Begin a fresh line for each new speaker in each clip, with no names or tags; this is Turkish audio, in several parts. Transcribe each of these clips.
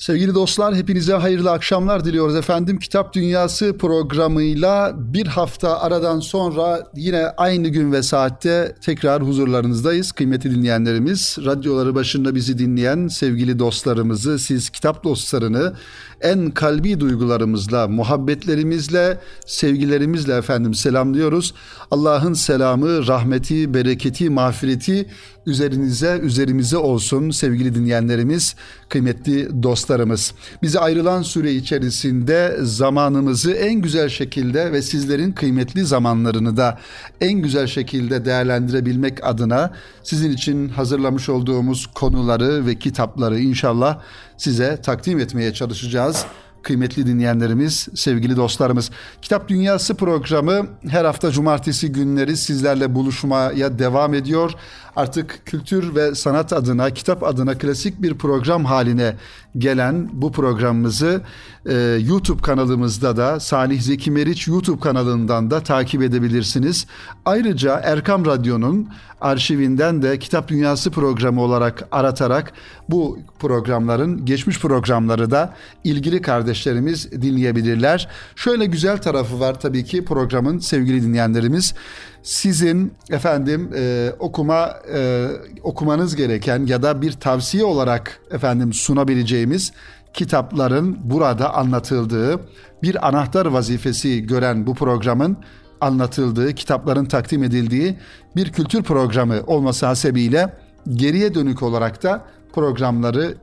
Sevgili dostlar hepinize hayırlı akşamlar diliyoruz efendim. Kitap Dünyası programıyla bir hafta aradan sonra yine aynı gün ve saatte tekrar huzurlarınızdayız. Kıymetli dinleyenlerimiz, radyoları başında bizi dinleyen sevgili dostlarımızı, siz kitap dostlarını en kalbi duygularımızla, muhabbetlerimizle, sevgilerimizle efendim selamlıyoruz. Allah'ın selamı, rahmeti, bereketi, mağfireti üzerinize, üzerimize olsun sevgili dinleyenlerimiz, kıymetli dostlarımız. Bize ayrılan süre içerisinde zamanımızı en güzel şekilde ve sizlerin kıymetli zamanlarını da en güzel şekilde değerlendirebilmek adına sizin için hazırlamış olduğumuz konuları ve kitapları inşallah size takdim etmeye çalışacağız kıymetli dinleyenlerimiz, sevgili dostlarımız. Kitap Dünyası programı her hafta cumartesi günleri sizlerle buluşmaya devam ediyor. Artık kültür ve sanat adına, kitap adına klasik bir program haline gelen bu programımızı e, YouTube kanalımızda da Salih Zeki Meriç YouTube kanalından da takip edebilirsiniz. Ayrıca Erkam Radyo'nun arşivinden de Kitap Dünyası programı olarak aratarak bu programların geçmiş programları da ilgili kardeşlerimiz dinleyebilirler. Şöyle güzel tarafı var tabii ki programın sevgili dinleyenlerimiz sizin efendim e, okuma e, okumanız gereken ya da bir tavsiye olarak efendim sunabileceğimiz kitapların burada anlatıldığı bir anahtar vazifesi gören bu programın anlatıldığı, kitapların takdim edildiği bir kültür programı olması hasebiyle geriye dönük olarak da programları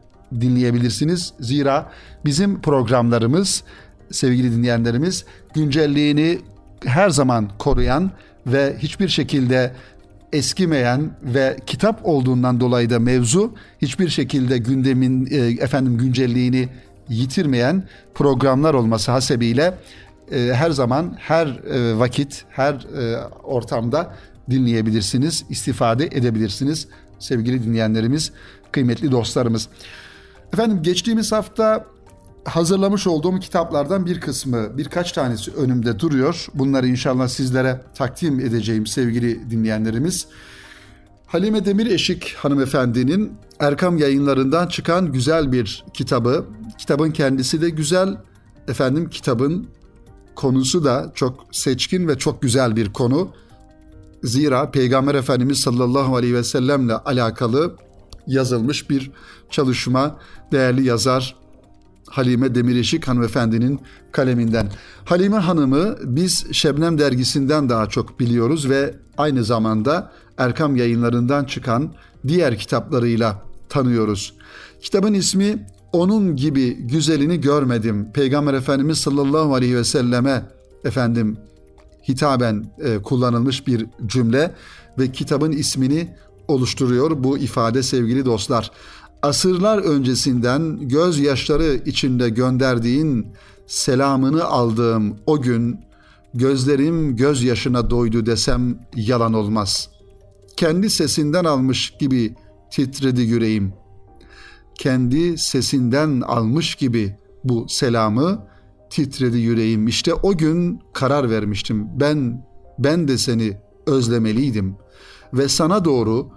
dinleyebilirsiniz. Zira bizim programlarımız sevgili dinleyenlerimiz güncelliğini her zaman koruyan ve hiçbir şekilde eskimeyen ve kitap olduğundan dolayı da mevzu hiçbir şekilde gündemin e, efendim güncelliğini yitirmeyen programlar olması hasebiyle e, her zaman her e, vakit her ortamda dinleyebilirsiniz, istifade edebilirsiniz sevgili dinleyenlerimiz, kıymetli dostlarımız. Efendim geçtiğimiz hafta hazırlamış olduğum kitaplardan bir kısmı, birkaç tanesi önümde duruyor. Bunları inşallah sizlere takdim edeceğim sevgili dinleyenlerimiz. Halime Demir Eşik hanımefendinin Erkam yayınlarından çıkan güzel bir kitabı. Kitabın kendisi de güzel. Efendim kitabın konusu da çok seçkin ve çok güzel bir konu. Zira Peygamber Efendimiz sallallahu aleyhi ve sellemle alakalı yazılmış bir çalışma. Değerli yazar Halime Demireşik hanımefendinin kaleminden. Halime Hanım'ı biz Şebnem dergisinden daha çok biliyoruz ve aynı zamanda Erkam yayınlarından çıkan diğer kitaplarıyla tanıyoruz. Kitabın ismi Onun gibi güzelini görmedim. Peygamber Efendimiz sallallahu aleyhi ve selleme efendim hitaben e, kullanılmış bir cümle ve kitabın ismini oluşturuyor bu ifade sevgili dostlar asırlar öncesinden gözyaşları içinde gönderdiğin selamını aldığım o gün gözlerim gözyaşına doydu desem yalan olmaz. Kendi sesinden almış gibi titredi yüreğim. Kendi sesinden almış gibi bu selamı titredi yüreğim. İşte o gün karar vermiştim. Ben ben de seni özlemeliydim ve sana doğru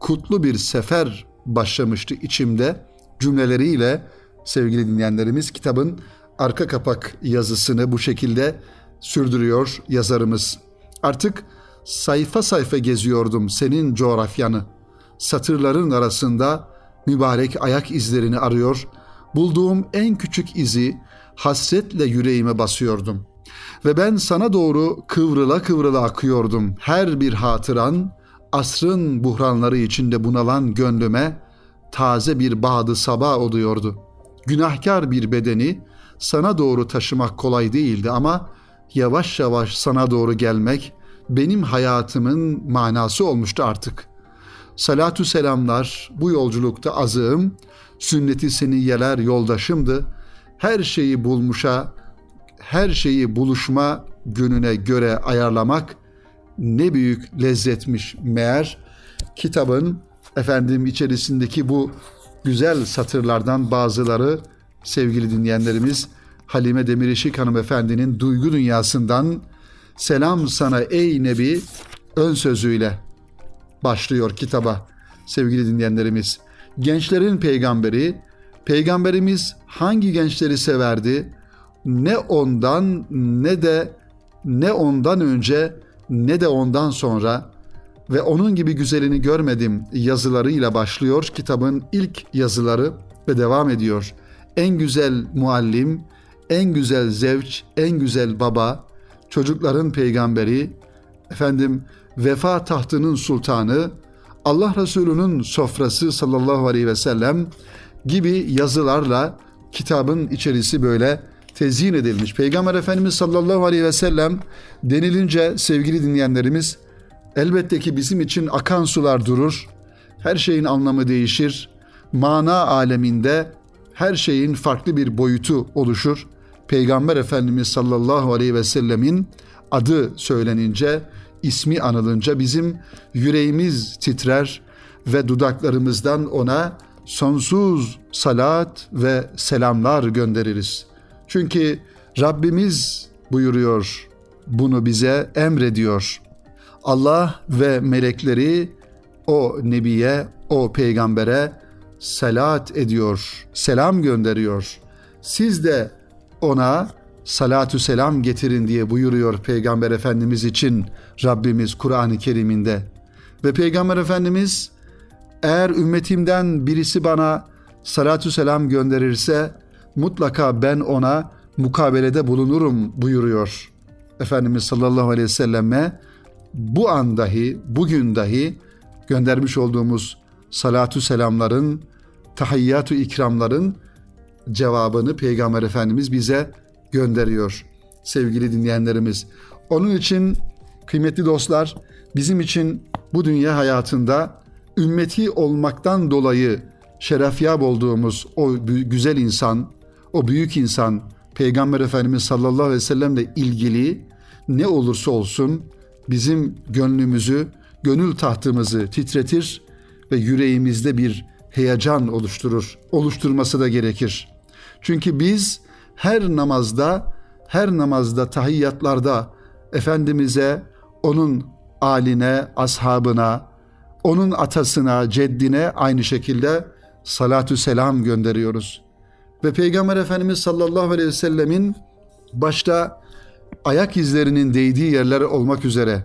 kutlu bir sefer başlamıştı içimde cümleleriyle sevgili dinleyenlerimiz kitabın arka kapak yazısını bu şekilde sürdürüyor yazarımız. Artık sayfa sayfa geziyordum senin coğrafyanı. Satırların arasında mübarek ayak izlerini arıyor. Bulduğum en küçük izi hasretle yüreğime basıyordum. Ve ben sana doğru kıvrıla kıvrıla akıyordum. Her bir hatıran asrın buhranları içinde bunalan gönlüme taze bir bağdı sabah oluyordu. Günahkar bir bedeni sana doğru taşımak kolay değildi ama yavaş yavaş sana doğru gelmek benim hayatımın manası olmuştu artık. Salatü selamlar bu yolculukta azığım, sünneti seniyyeler yoldaşımdı. Her şeyi bulmuşa, her şeyi buluşma gününe göre ayarlamak ne büyük lezzetmiş meğer kitabın efendim içerisindeki bu güzel satırlardan bazıları sevgili dinleyenlerimiz Halime Demirişik hanımefendinin duygu dünyasından selam sana ey Nebi ön sözüyle başlıyor kitaba sevgili dinleyenlerimiz. Gençlerin peygamberi Peygamberimiz hangi gençleri severdi? Ne ondan ne de ne ondan önce ne de ondan sonra ve onun gibi güzelini görmedim yazılarıyla başlıyor kitabın ilk yazıları ve devam ediyor. En güzel muallim, en güzel zevç, en güzel baba, çocukların peygamberi, efendim vefa tahtının sultanı, Allah Resulü'nün sofrası sallallahu aleyhi ve sellem gibi yazılarla kitabın içerisi böyle tezyin edilmiş. Peygamber Efendimiz sallallahu aleyhi ve sellem denilince sevgili dinleyenlerimiz elbette ki bizim için akan sular durur. Her şeyin anlamı değişir. Mana aleminde her şeyin farklı bir boyutu oluşur. Peygamber Efendimiz sallallahu aleyhi ve sellemin adı söylenince, ismi anılınca bizim yüreğimiz titrer ve dudaklarımızdan ona sonsuz salat ve selamlar göndeririz. Çünkü Rabbimiz buyuruyor, bunu bize emrediyor. Allah ve melekleri o nebiye, o peygambere salat ediyor, selam gönderiyor. Siz de ona salatü selam getirin diye buyuruyor Peygamber Efendimiz için Rabbimiz Kur'an-ı Kerim'inde. Ve Peygamber Efendimiz eğer ümmetimden birisi bana salatü selam gönderirse mutlaka ben ona mukabelede bulunurum buyuruyor. Efendimiz sallallahu aleyhi ve selleme bu an dahi, bugün dahi göndermiş olduğumuz salatü selamların, tahiyyatü ikramların cevabını Peygamber Efendimiz bize gönderiyor sevgili dinleyenlerimiz. Onun için kıymetli dostlar bizim için bu dünya hayatında ümmeti olmaktan dolayı şerefyab olduğumuz o güzel insan, o büyük insan Peygamber Efendimiz sallallahu aleyhi ve sellemle ilgili ne olursa olsun bizim gönlümüzü, gönül tahtımızı titretir ve yüreğimizde bir heyecan oluşturur. Oluşturması da gerekir. Çünkü biz her namazda, her namazda, tahiyyatlarda Efendimiz'e, onun aline, ashabına, onun atasına, ceddine aynı şekilde salatü selam gönderiyoruz. Ve Peygamber Efendimiz sallallahu aleyhi ve sellemin başta ayak izlerinin değdiği yerler olmak üzere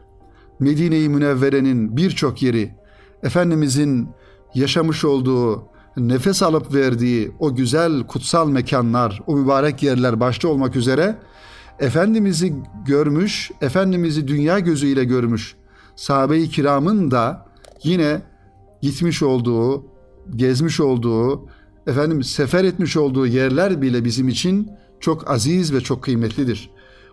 Medine-i Münevvere'nin birçok yeri Efendimizin yaşamış olduğu, nefes alıp verdiği o güzel kutsal mekanlar, o mübarek yerler başta olmak üzere Efendimiz'i görmüş, Efendimiz'i dünya gözüyle görmüş sahabe-i kiramın da yine gitmiş olduğu, gezmiş olduğu, efendim sefer etmiş olduğu yerler bile bizim için çok aziz ve çok kıymetlidir.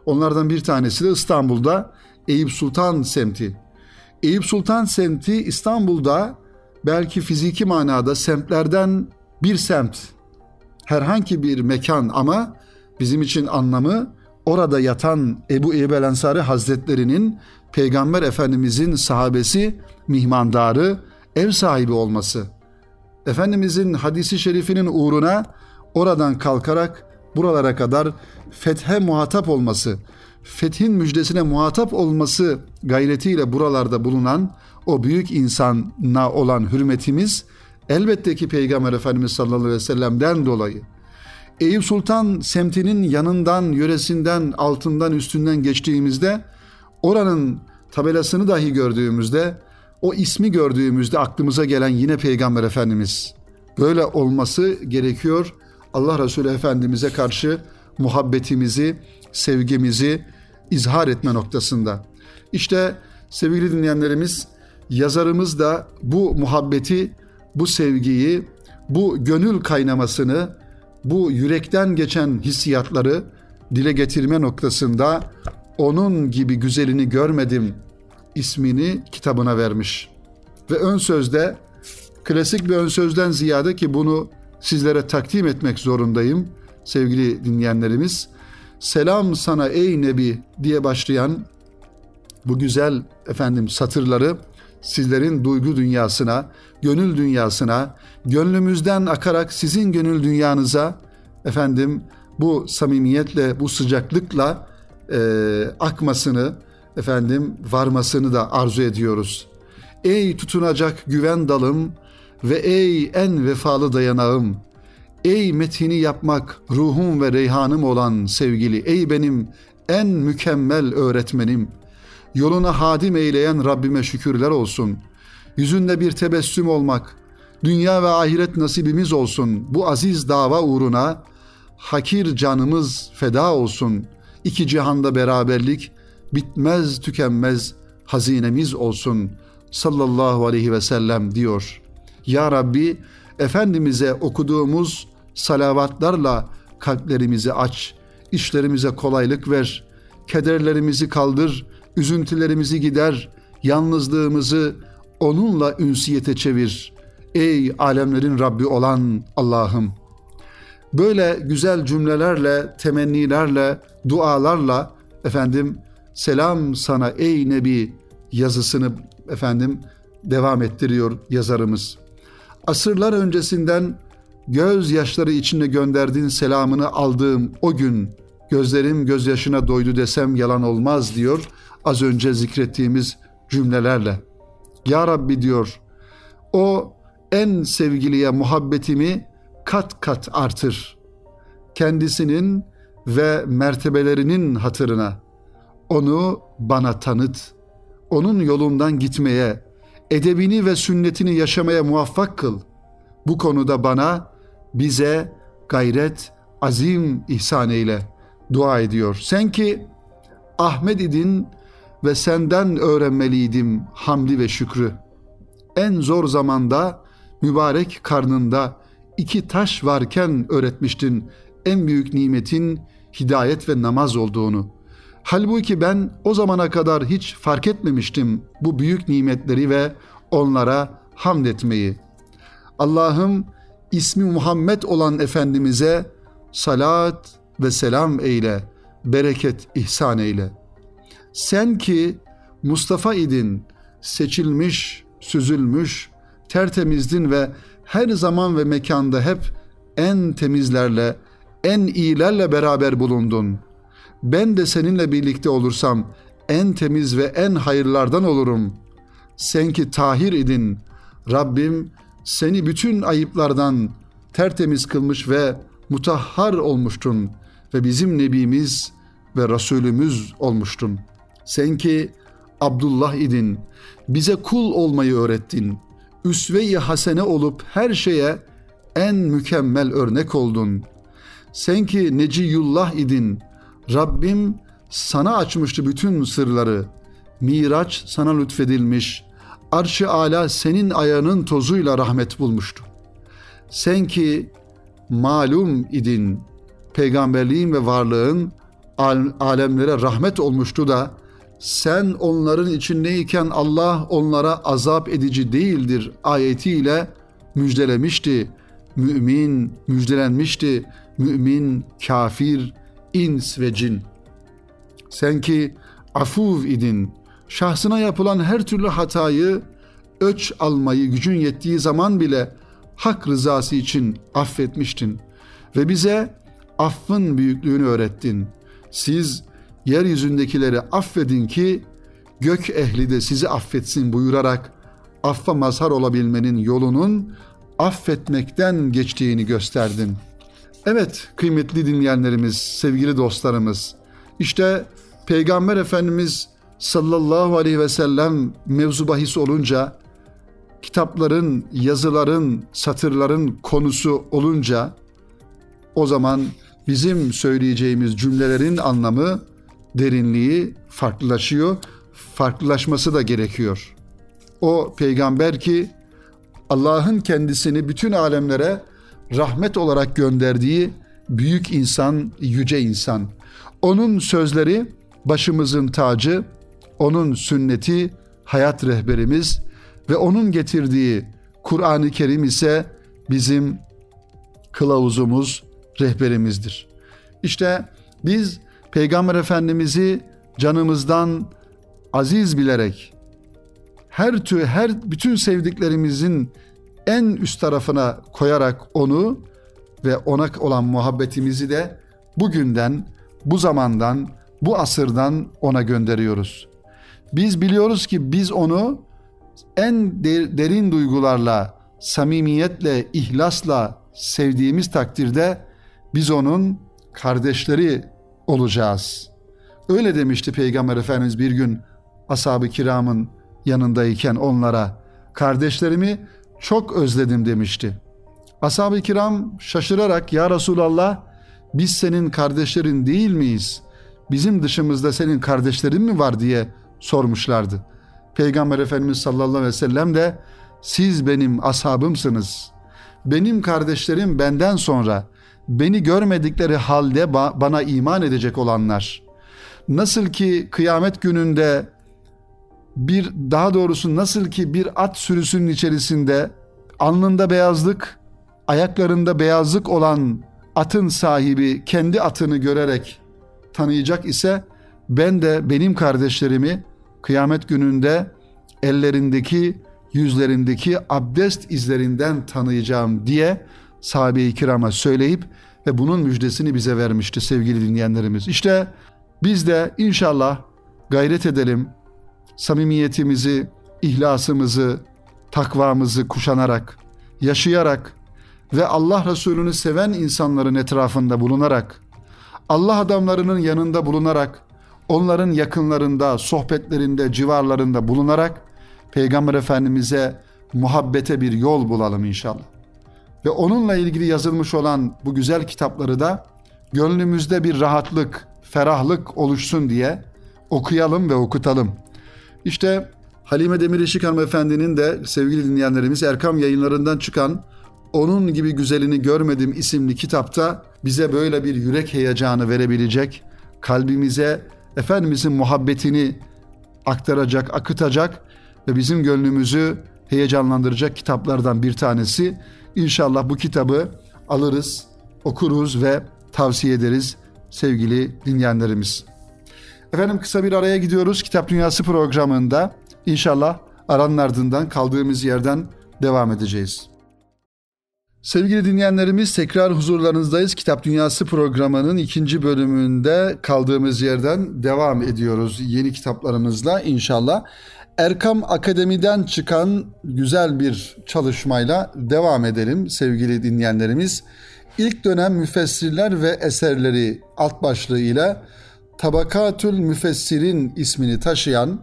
Onlardan bir tanesi de İstanbul'da Eyüp Sultan semti. Eyüp Sultan semti İstanbul'da belki fiziki manada semtlerden bir semt. Herhangi bir mekan ama bizim için anlamı orada yatan Ebu Eyyub el Ensari Hazretlerinin Peygamber Efendimizin sahabesi, mihmandarı, ev sahibi olması. Efendimizin hadisi şerifinin uğruna oradan kalkarak buralara kadar fethe muhatap olması, fethin müjdesine muhatap olması gayretiyle buralarda bulunan o büyük insana olan hürmetimiz elbette ki Peygamber Efendimiz sallallahu aleyhi ve sellem'den dolayı. Eyüp Sultan semtinin yanından, yöresinden, altından, üstünden geçtiğimizde oranın tabelasını dahi gördüğümüzde o ismi gördüğümüzde aklımıza gelen yine Peygamber Efendimiz. Böyle olması gerekiyor. Allah Resulü Efendimiz'e karşı muhabbetimizi, sevgimizi izhar etme noktasında. İşte sevgili dinleyenlerimiz yazarımız da bu muhabbeti, bu sevgiyi, bu gönül kaynamasını, bu yürekten geçen hissiyatları dile getirme noktasında onun gibi güzelini görmedim ismini kitabına vermiş. Ve ön sözde klasik bir ön sözden ziyade ki bunu sizlere takdim etmek zorundayım sevgili dinleyenlerimiz. Selam sana ey Nebi diye başlayan bu güzel efendim satırları sizlerin duygu dünyasına, gönül dünyasına, gönlümüzden akarak sizin gönül dünyanıza efendim bu samimiyetle, bu sıcaklıkla e, akmasını, efendim varmasını da arzu ediyoruz. Ey tutunacak güven dalım ve ey en vefalı dayanağım, Ey metini yapmak ruhum ve reyhanım olan sevgili, ey benim en mükemmel öğretmenim. Yoluna hadim eyleyen Rabbime şükürler olsun. Yüzünde bir tebessüm olmak, dünya ve ahiret nasibimiz olsun. Bu aziz dava uğruna hakir canımız feda olsun. İki cihanda beraberlik, bitmez tükenmez hazinemiz olsun. Sallallahu aleyhi ve sellem diyor. Ya Rabbi, Efendimiz'e okuduğumuz salavatlarla kalplerimizi aç, işlerimize kolaylık ver, kederlerimizi kaldır, üzüntülerimizi gider, yalnızlığımızı onunla ünsiyete çevir. Ey alemlerin Rabbi olan Allah'ım! Böyle güzel cümlelerle, temennilerle, dualarla efendim selam sana ey Nebi yazısını efendim devam ettiriyor yazarımız. Asırlar öncesinden gözyaşları içinde gönderdiğin selamını aldığım o gün gözlerim gözyaşına doydu desem yalan olmaz diyor az önce zikrettiğimiz cümlelerle. Ya Rabbi diyor o en sevgiliye muhabbetimi kat kat artır. Kendisinin ve mertebelerinin hatırına onu bana tanıt. Onun yolundan gitmeye, edebini ve sünnetini yaşamaya muvaffak kıl. Bu konuda bana, bize gayret, azim ihsan eyle. Dua ediyor. Sen ki Ahmet idin ve senden öğrenmeliydim hamdi ve şükrü. En zor zamanda mübarek karnında iki taş varken öğretmiştin en büyük nimetin hidayet ve namaz olduğunu. Halbuki ben o zamana kadar hiç fark etmemiştim bu büyük nimetleri ve onlara hamd etmeyi. Allah'ım ismi Muhammed olan Efendimiz'e salat ve selam eyle, bereket ihsan eyle. Sen ki Mustafa idin, seçilmiş, süzülmüş, tertemizdin ve her zaman ve mekanda hep en temizlerle, en iyilerle beraber bulundun. Ben de seninle birlikte olursam en temiz ve en hayırlardan olurum. Sen ki tahir idin, Rabbim seni bütün ayıplardan tertemiz kılmış ve mutahhar olmuştun ve bizim Nebimiz ve Resulümüz olmuştun. Sen ki Abdullah idin, bize kul olmayı öğrettin. Üsve-i hasene olup her şeye en mükemmel örnek oldun. Sen ki Neciyullah idin, Rabbim sana açmıştı bütün sırları. Miraç sana lütfedilmiş. Arş-ı ala senin ayağının tozuyla rahmet bulmuştu. Sen ki malum idin, peygamberliğin ve varlığın alemlere rahmet olmuştu da sen onların içindeyken Allah onlara azap edici değildir ayetiyle müjdelemişti. Mümin müjdelenmişti. Mümin, kafir, ins ve cin. Sen ki afuv idin, şahsına yapılan her türlü hatayı öç almayı gücün yettiği zaman bile hak rızası için affetmiştin ve bize affın büyüklüğünü öğrettin. Siz yeryüzündekileri affedin ki gök ehli de sizi affetsin buyurarak affa mazhar olabilmenin yolunun affetmekten geçtiğini gösterdin. Evet kıymetli dinleyenlerimiz, sevgili dostlarımız, işte Peygamber Efendimiz sallallahu aleyhi ve sellem mevzu bahis olunca, kitapların, yazıların, satırların konusu olunca o zaman bizim söyleyeceğimiz cümlelerin anlamı, derinliği farklılaşıyor. Farklılaşması da gerekiyor. O peygamber ki Allah'ın kendisini bütün alemlere rahmet olarak gönderdiği büyük insan, yüce insan. Onun sözleri başımızın tacı, onun sünneti hayat rehberimiz ve onun getirdiği Kur'an-ı Kerim ise bizim kılavuzumuz, rehberimizdir. İşte biz Peygamber Efendimiz'i canımızdan aziz bilerek her tür her bütün sevdiklerimizin en üst tarafına koyarak onu ve ona olan muhabbetimizi de bugünden, bu zamandan, bu asırdan ona gönderiyoruz. Biz biliyoruz ki biz onu en derin duygularla, samimiyetle, ihlasla sevdiğimiz takdirde biz onun kardeşleri olacağız. Öyle demişti Peygamber Efendimiz bir gün ashab-ı kiramın yanındayken onlara kardeşlerimi çok özledim demişti. Ashab-ı kiram şaşırarak ya Resulallah biz senin kardeşlerin değil miyiz? Bizim dışımızda senin kardeşlerin mi var diye sormuşlardı. Peygamber Efendimiz sallallahu aleyhi ve sellem de siz benim ashabımsınız. Benim kardeşlerim benden sonra beni görmedikleri halde bana iman edecek olanlar. Nasıl ki kıyamet gününde bir daha doğrusu nasıl ki bir at sürüsünün içerisinde alnında beyazlık, ayaklarında beyazlık olan atın sahibi kendi atını görerek tanıyacak ise ben de benim kardeşlerimi kıyamet gününde ellerindeki, yüzlerindeki abdest izlerinden tanıyacağım diye sahabe-i kirama söyleyip ve bunun müjdesini bize vermişti sevgili dinleyenlerimiz. İşte biz de inşallah gayret edelim, samimiyetimizi, ihlasımızı, takvamızı kuşanarak, yaşayarak ve Allah Resulü'nü seven insanların etrafında bulunarak, Allah adamlarının yanında bulunarak, onların yakınlarında, sohbetlerinde, civarlarında bulunarak Peygamber Efendimiz'e muhabbete bir yol bulalım inşallah. Ve onunla ilgili yazılmış olan bu güzel kitapları da gönlümüzde bir rahatlık, ferahlık oluşsun diye okuyalım ve okutalım. İşte Halime Demirişik hanımefendinin de sevgili dinleyenlerimiz Erkam yayınlarından çıkan Onun gibi güzelini görmedim isimli kitapta bize böyle bir yürek heyecanı verebilecek, kalbimize Efendimizin muhabbetini aktaracak, akıtacak ve bizim gönlümüzü heyecanlandıracak kitaplardan bir tanesi. İnşallah bu kitabı alırız, okuruz ve tavsiye ederiz sevgili dinleyenlerimiz. Efendim kısa bir araya gidiyoruz. Kitap Dünyası programında inşallah aranın ardından kaldığımız yerden devam edeceğiz. Sevgili dinleyenlerimiz tekrar huzurlarınızdayız. Kitap Dünyası programının ikinci bölümünde kaldığımız yerden devam ediyoruz yeni kitaplarımızla inşallah. Erkam Akademi'den çıkan güzel bir çalışmayla devam edelim sevgili dinleyenlerimiz. İlk dönem müfessirler ve eserleri alt başlığıyla Tabakatül Müfessirin ismini taşıyan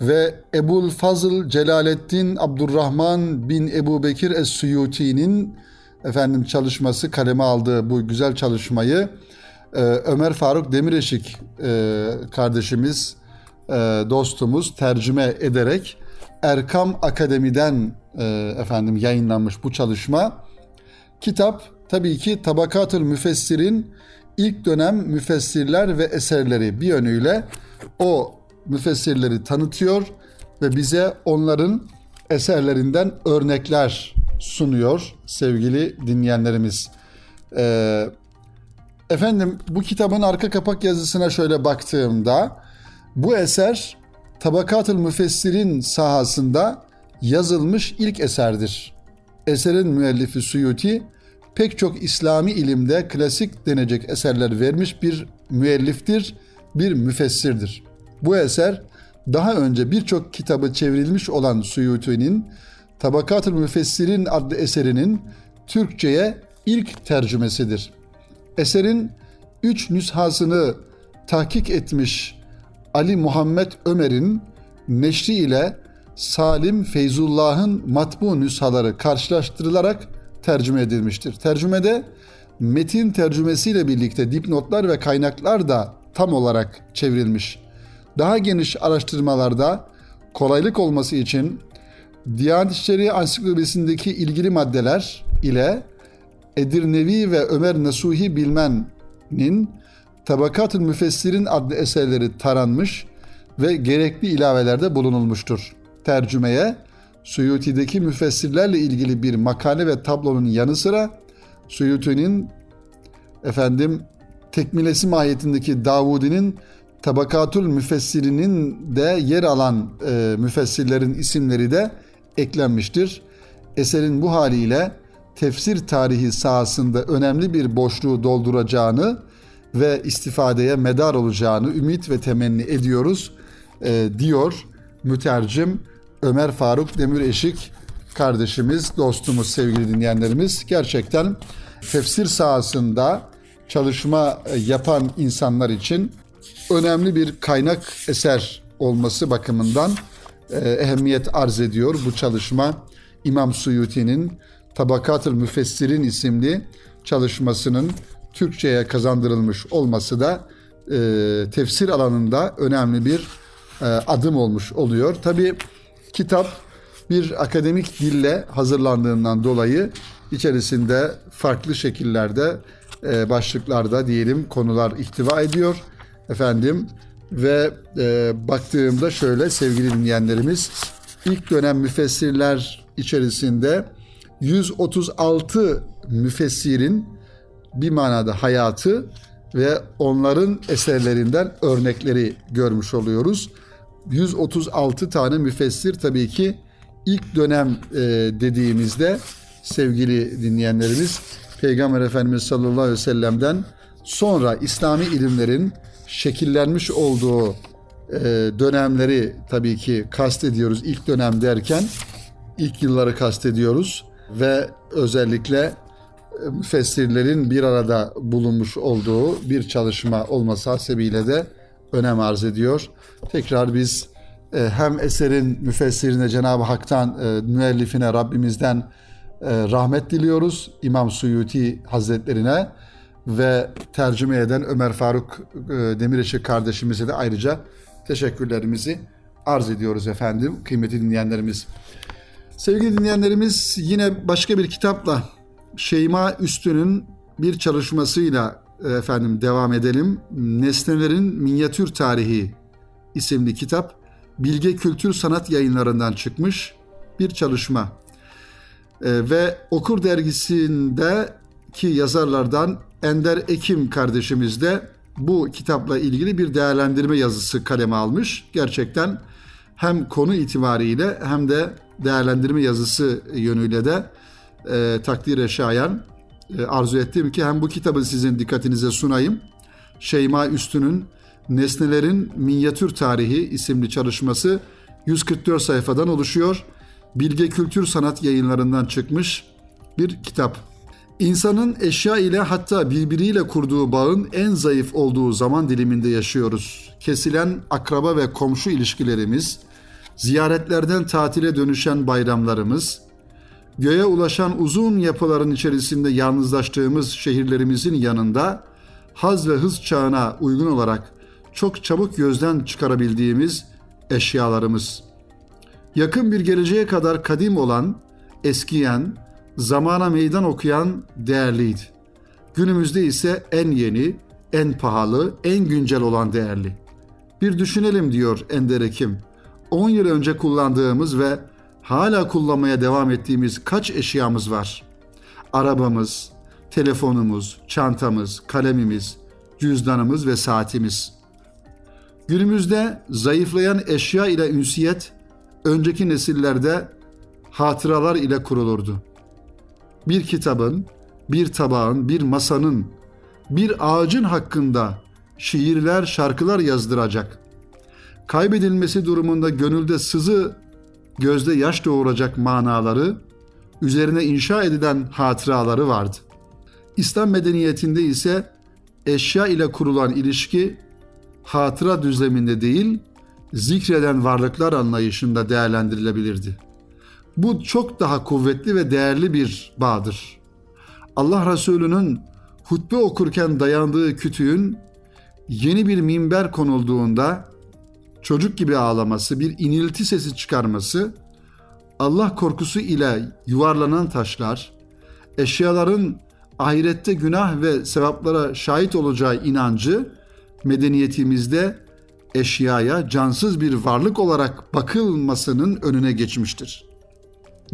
ve Ebul Fazıl Celaleddin Abdurrahman bin Ebu Bekir Es-Suyuti'nin efendim çalışması kaleme aldığı bu güzel çalışmayı e, Ömer Faruk Demireşik e, kardeşimiz e, dostumuz tercüme ederek Erkam Akademi'den efendim yayınlanmış bu çalışma. Kitap tabii ki Tabakatül Müfessirin ilk dönem müfessirler ve eserleri bir yönüyle o müfessirleri tanıtıyor ve bize onların eserlerinden örnekler sunuyor sevgili dinleyenlerimiz. Ee, efendim bu kitabın arka kapak yazısına şöyle baktığımda bu eser Tabakatül Müfessirin sahasında yazılmış ilk eserdir. Eserin müellifi Suyuti pek çok İslami ilimde klasik denecek eserler vermiş bir müelliftir, bir müfessirdir. Bu eser daha önce birçok kitabı çevrilmiş olan Suyuti'nin Tabakatül Müfessirin adlı eserinin Türkçe'ye ilk tercümesidir. Eserin üç nüshasını tahkik etmiş Ali Muhammed Ömer'in neşri ile Salim Feyzullah'ın matbu nüshaları karşılaştırılarak tercüme edilmiştir. Tercümede metin tercümesiyle birlikte dipnotlar ve kaynaklar da tam olarak çevrilmiş. Daha geniş araştırmalarda kolaylık olması için Diyanet İşleri Ansiklopedisindeki ilgili maddeler ile Edirnevi ve Ömer Nasuhi Bilmen'in Tabakat-ı Müfessirin adlı eserleri taranmış ve gerekli ilavelerde bulunulmuştur. Tercümeye Suyuti'deki müfessirlerle ilgili bir makale ve tablonun yanı sıra Suyuti'nin efendim tekmilesi mahiyetindeki Davudi'nin Tabakatül Müfessirinin de yer alan e, müfessirlerin isimleri de eklenmiştir. Eserin bu haliyle tefsir tarihi sahasında önemli bir boşluğu dolduracağını ve istifadeye medar olacağını ümit ve temenni ediyoruz e, diyor mütercim Ömer Faruk Demir Eşik kardeşimiz, dostumuz, sevgili dinleyenlerimiz gerçekten tefsir sahasında çalışma yapan insanlar için önemli bir kaynak eser olması bakımından e, ehemmiyet arz ediyor bu çalışma. İmam Suyuti'nin Tabakatül Müfessirin isimli çalışmasının Türkçe'ye kazandırılmış olması da e, tefsir alanında önemli bir e, adım olmuş oluyor. Tabi kitap bir akademik dille hazırlandığından dolayı içerisinde farklı şekillerde e, başlıklarda diyelim konular ihtiva ediyor efendim ve e, baktığımda şöyle sevgili dinleyenlerimiz ilk dönem müfessirler içerisinde 136 müfessirin bir manada hayatı ve onların eserlerinden örnekleri görmüş oluyoruz. 136 tane müfessir tabii ki ilk dönem e, dediğimizde sevgili dinleyenlerimiz Peygamber Efendimiz sallallahu aleyhi ve sellem'den sonra İslami ilimlerin şekillenmiş olduğu e, dönemleri tabii ki kastediyoruz. İlk dönem derken ilk yılları kastediyoruz ve özellikle e, müfessirlerin bir arada bulunmuş olduğu bir çalışma olması hasebiyle de önem arz ediyor. Tekrar biz e, hem eserin müfessirine Cenab-ı Hak'tan, e, müellifine Rabbimizden rahmet diliyoruz. İmam Suyuti Hazretlerine ve tercüme eden Ömer Faruk Demireşik kardeşimize de ayrıca teşekkürlerimizi arz ediyoruz efendim kıymetli dinleyenlerimiz. Sevgili dinleyenlerimiz yine başka bir kitapla Şeyma Üstün'ün bir çalışmasıyla e, efendim devam edelim. Nesnelerin Minyatür Tarihi isimli kitap Bilge Kültür Sanat yayınlarından çıkmış bir çalışma. E, ve Okur dergisindeki yazarlardan Ender Ekim kardeşimiz de bu kitapla ilgili bir değerlendirme yazısı kaleme almış. Gerçekten hem konu itibariyle hem de değerlendirme yazısı yönüyle de e, takdire şayan arzu ettim ki hem bu kitabı sizin dikkatinize sunayım. Şeyma Üstün'ün Nesnelerin Minyatür Tarihi isimli çalışması 144 sayfadan oluşuyor. Bilge Kültür Sanat yayınlarından çıkmış bir kitap. İnsanın eşya ile hatta birbiriyle kurduğu bağın en zayıf olduğu zaman diliminde yaşıyoruz. Kesilen akraba ve komşu ilişkilerimiz, ziyaretlerden tatile dönüşen bayramlarımız, göğe ulaşan uzun yapıların içerisinde yalnızlaştığımız şehirlerimizin yanında haz ve hız çağına uygun olarak çok çabuk gözden çıkarabildiğimiz eşyalarımız. Yakın bir geleceğe kadar kadim olan, eskiyen, zamana meydan okuyan değerliydi. Günümüzde ise en yeni, en pahalı, en güncel olan değerli. Bir düşünelim diyor Ender Ekim. 10 yıl önce kullandığımız ve hala kullanmaya devam ettiğimiz kaç eşyamız var? Arabamız, telefonumuz, çantamız, kalemimiz, cüzdanımız ve saatimiz. Günümüzde zayıflayan eşya ile ünsiyet önceki nesillerde hatıralar ile kurulurdu. Bir kitabın, bir tabağın, bir masanın, bir ağacın hakkında şiirler, şarkılar yazdıracak. Kaybedilmesi durumunda gönülde sızı gözde yaş doğuracak manaları, üzerine inşa edilen hatıraları vardı. İslam medeniyetinde ise eşya ile kurulan ilişki hatıra düzleminde değil, zikreden varlıklar anlayışında değerlendirilebilirdi. Bu çok daha kuvvetli ve değerli bir bağdır. Allah Resulü'nün hutbe okurken dayandığı kütüğün yeni bir minber konulduğunda çocuk gibi ağlaması, bir inilti sesi çıkarması, Allah korkusu ile yuvarlanan taşlar, eşyaların ahirette günah ve sevaplara şahit olacağı inancı medeniyetimizde eşyaya cansız bir varlık olarak bakılmasının önüne geçmiştir.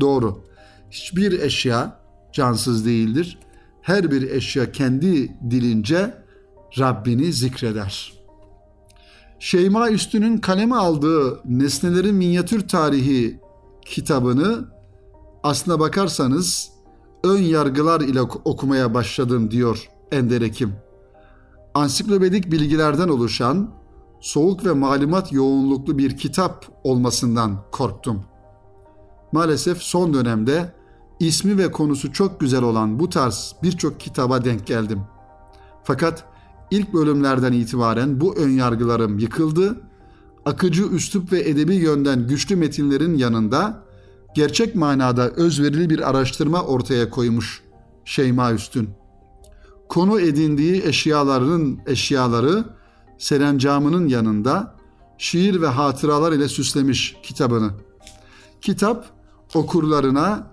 Doğru. Hiçbir eşya cansız değildir. Her bir eşya kendi dilince Rabbini zikreder.'' Şeyma Üstün'ün kaleme aldığı Nesnelerin Minyatür Tarihi kitabını aslına bakarsanız ön yargılar ile okumaya başladım diyor Ender Ekim. Ansiklopedik bilgilerden oluşan soğuk ve malumat yoğunluklu bir kitap olmasından korktum. maalesef son dönemde ismi ve konusu çok güzel olan bu tarz birçok kitaba denk geldim. Fakat ilk bölümlerden itibaren bu önyargılarım yıkıldı. Akıcı üslup ve edebi yönden güçlü metinlerin yanında gerçek manada özverili bir araştırma ortaya koymuş Şeyma Üstün. Konu edindiği eşyalarının eşyaları serencamının yanında şiir ve hatıralar ile süslemiş kitabını. Kitap okurlarına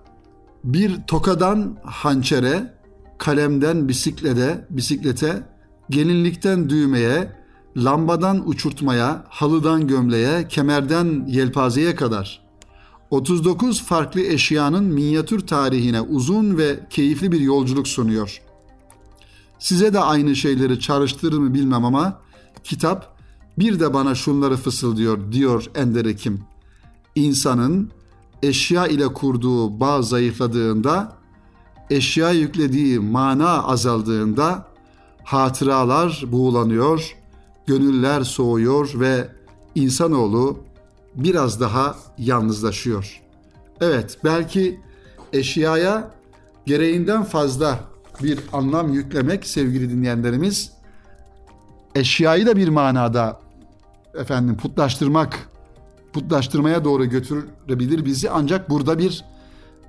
bir tokadan hançere, kalemden bisiklete, bisiklete, gelinlikten düğmeye, lambadan uçurtmaya, halıdan gömleğe, kemerden yelpazeye kadar 39 farklı eşyanın minyatür tarihine uzun ve keyifli bir yolculuk sunuyor. Size de aynı şeyleri çağrıştırır mı bilmem ama kitap bir de bana şunları fısıldıyor diyor Ender Ekim. İnsanın eşya ile kurduğu bağ zayıfladığında, eşya yüklediği mana azaldığında hatıralar buğulanıyor, gönüller soğuyor ve insanoğlu biraz daha yalnızlaşıyor. Evet, belki eşyaya gereğinden fazla bir anlam yüklemek sevgili dinleyenlerimiz eşyayı da bir manada efendim putlaştırmak putlaştırmaya doğru götürebilir bizi ancak burada bir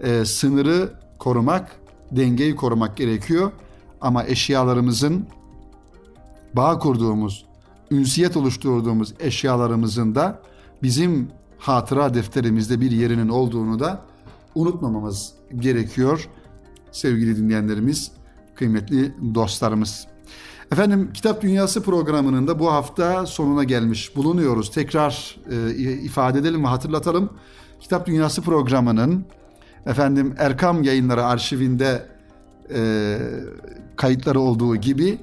e, sınırı korumak, dengeyi korumak gerekiyor. Ama eşyalarımızın bağ kurduğumuz, ünsiyet oluşturduğumuz eşyalarımızın da bizim hatıra defterimizde bir yerinin olduğunu da unutmamamız gerekiyor sevgili dinleyenlerimiz, kıymetli dostlarımız. Efendim Kitap Dünyası programının da bu hafta sonuna gelmiş bulunuyoruz. Tekrar e, ifade edelim ve hatırlatalım. Kitap Dünyası programının efendim Erkam Yayınları arşivinde e, kayıtları olduğu gibi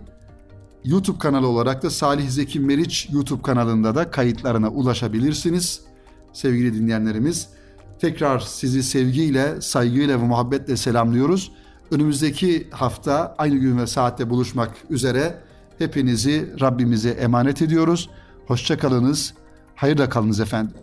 YouTube kanalı olarak da Salih Zeki Meriç YouTube kanalında da kayıtlarına ulaşabilirsiniz. Sevgili dinleyenlerimiz tekrar sizi sevgiyle, saygıyla ve muhabbetle selamlıyoruz. Önümüzdeki hafta aynı gün ve saatte buluşmak üzere hepinizi Rabbimize emanet ediyoruz. Hoşçakalınız, hayırla kalınız efendim.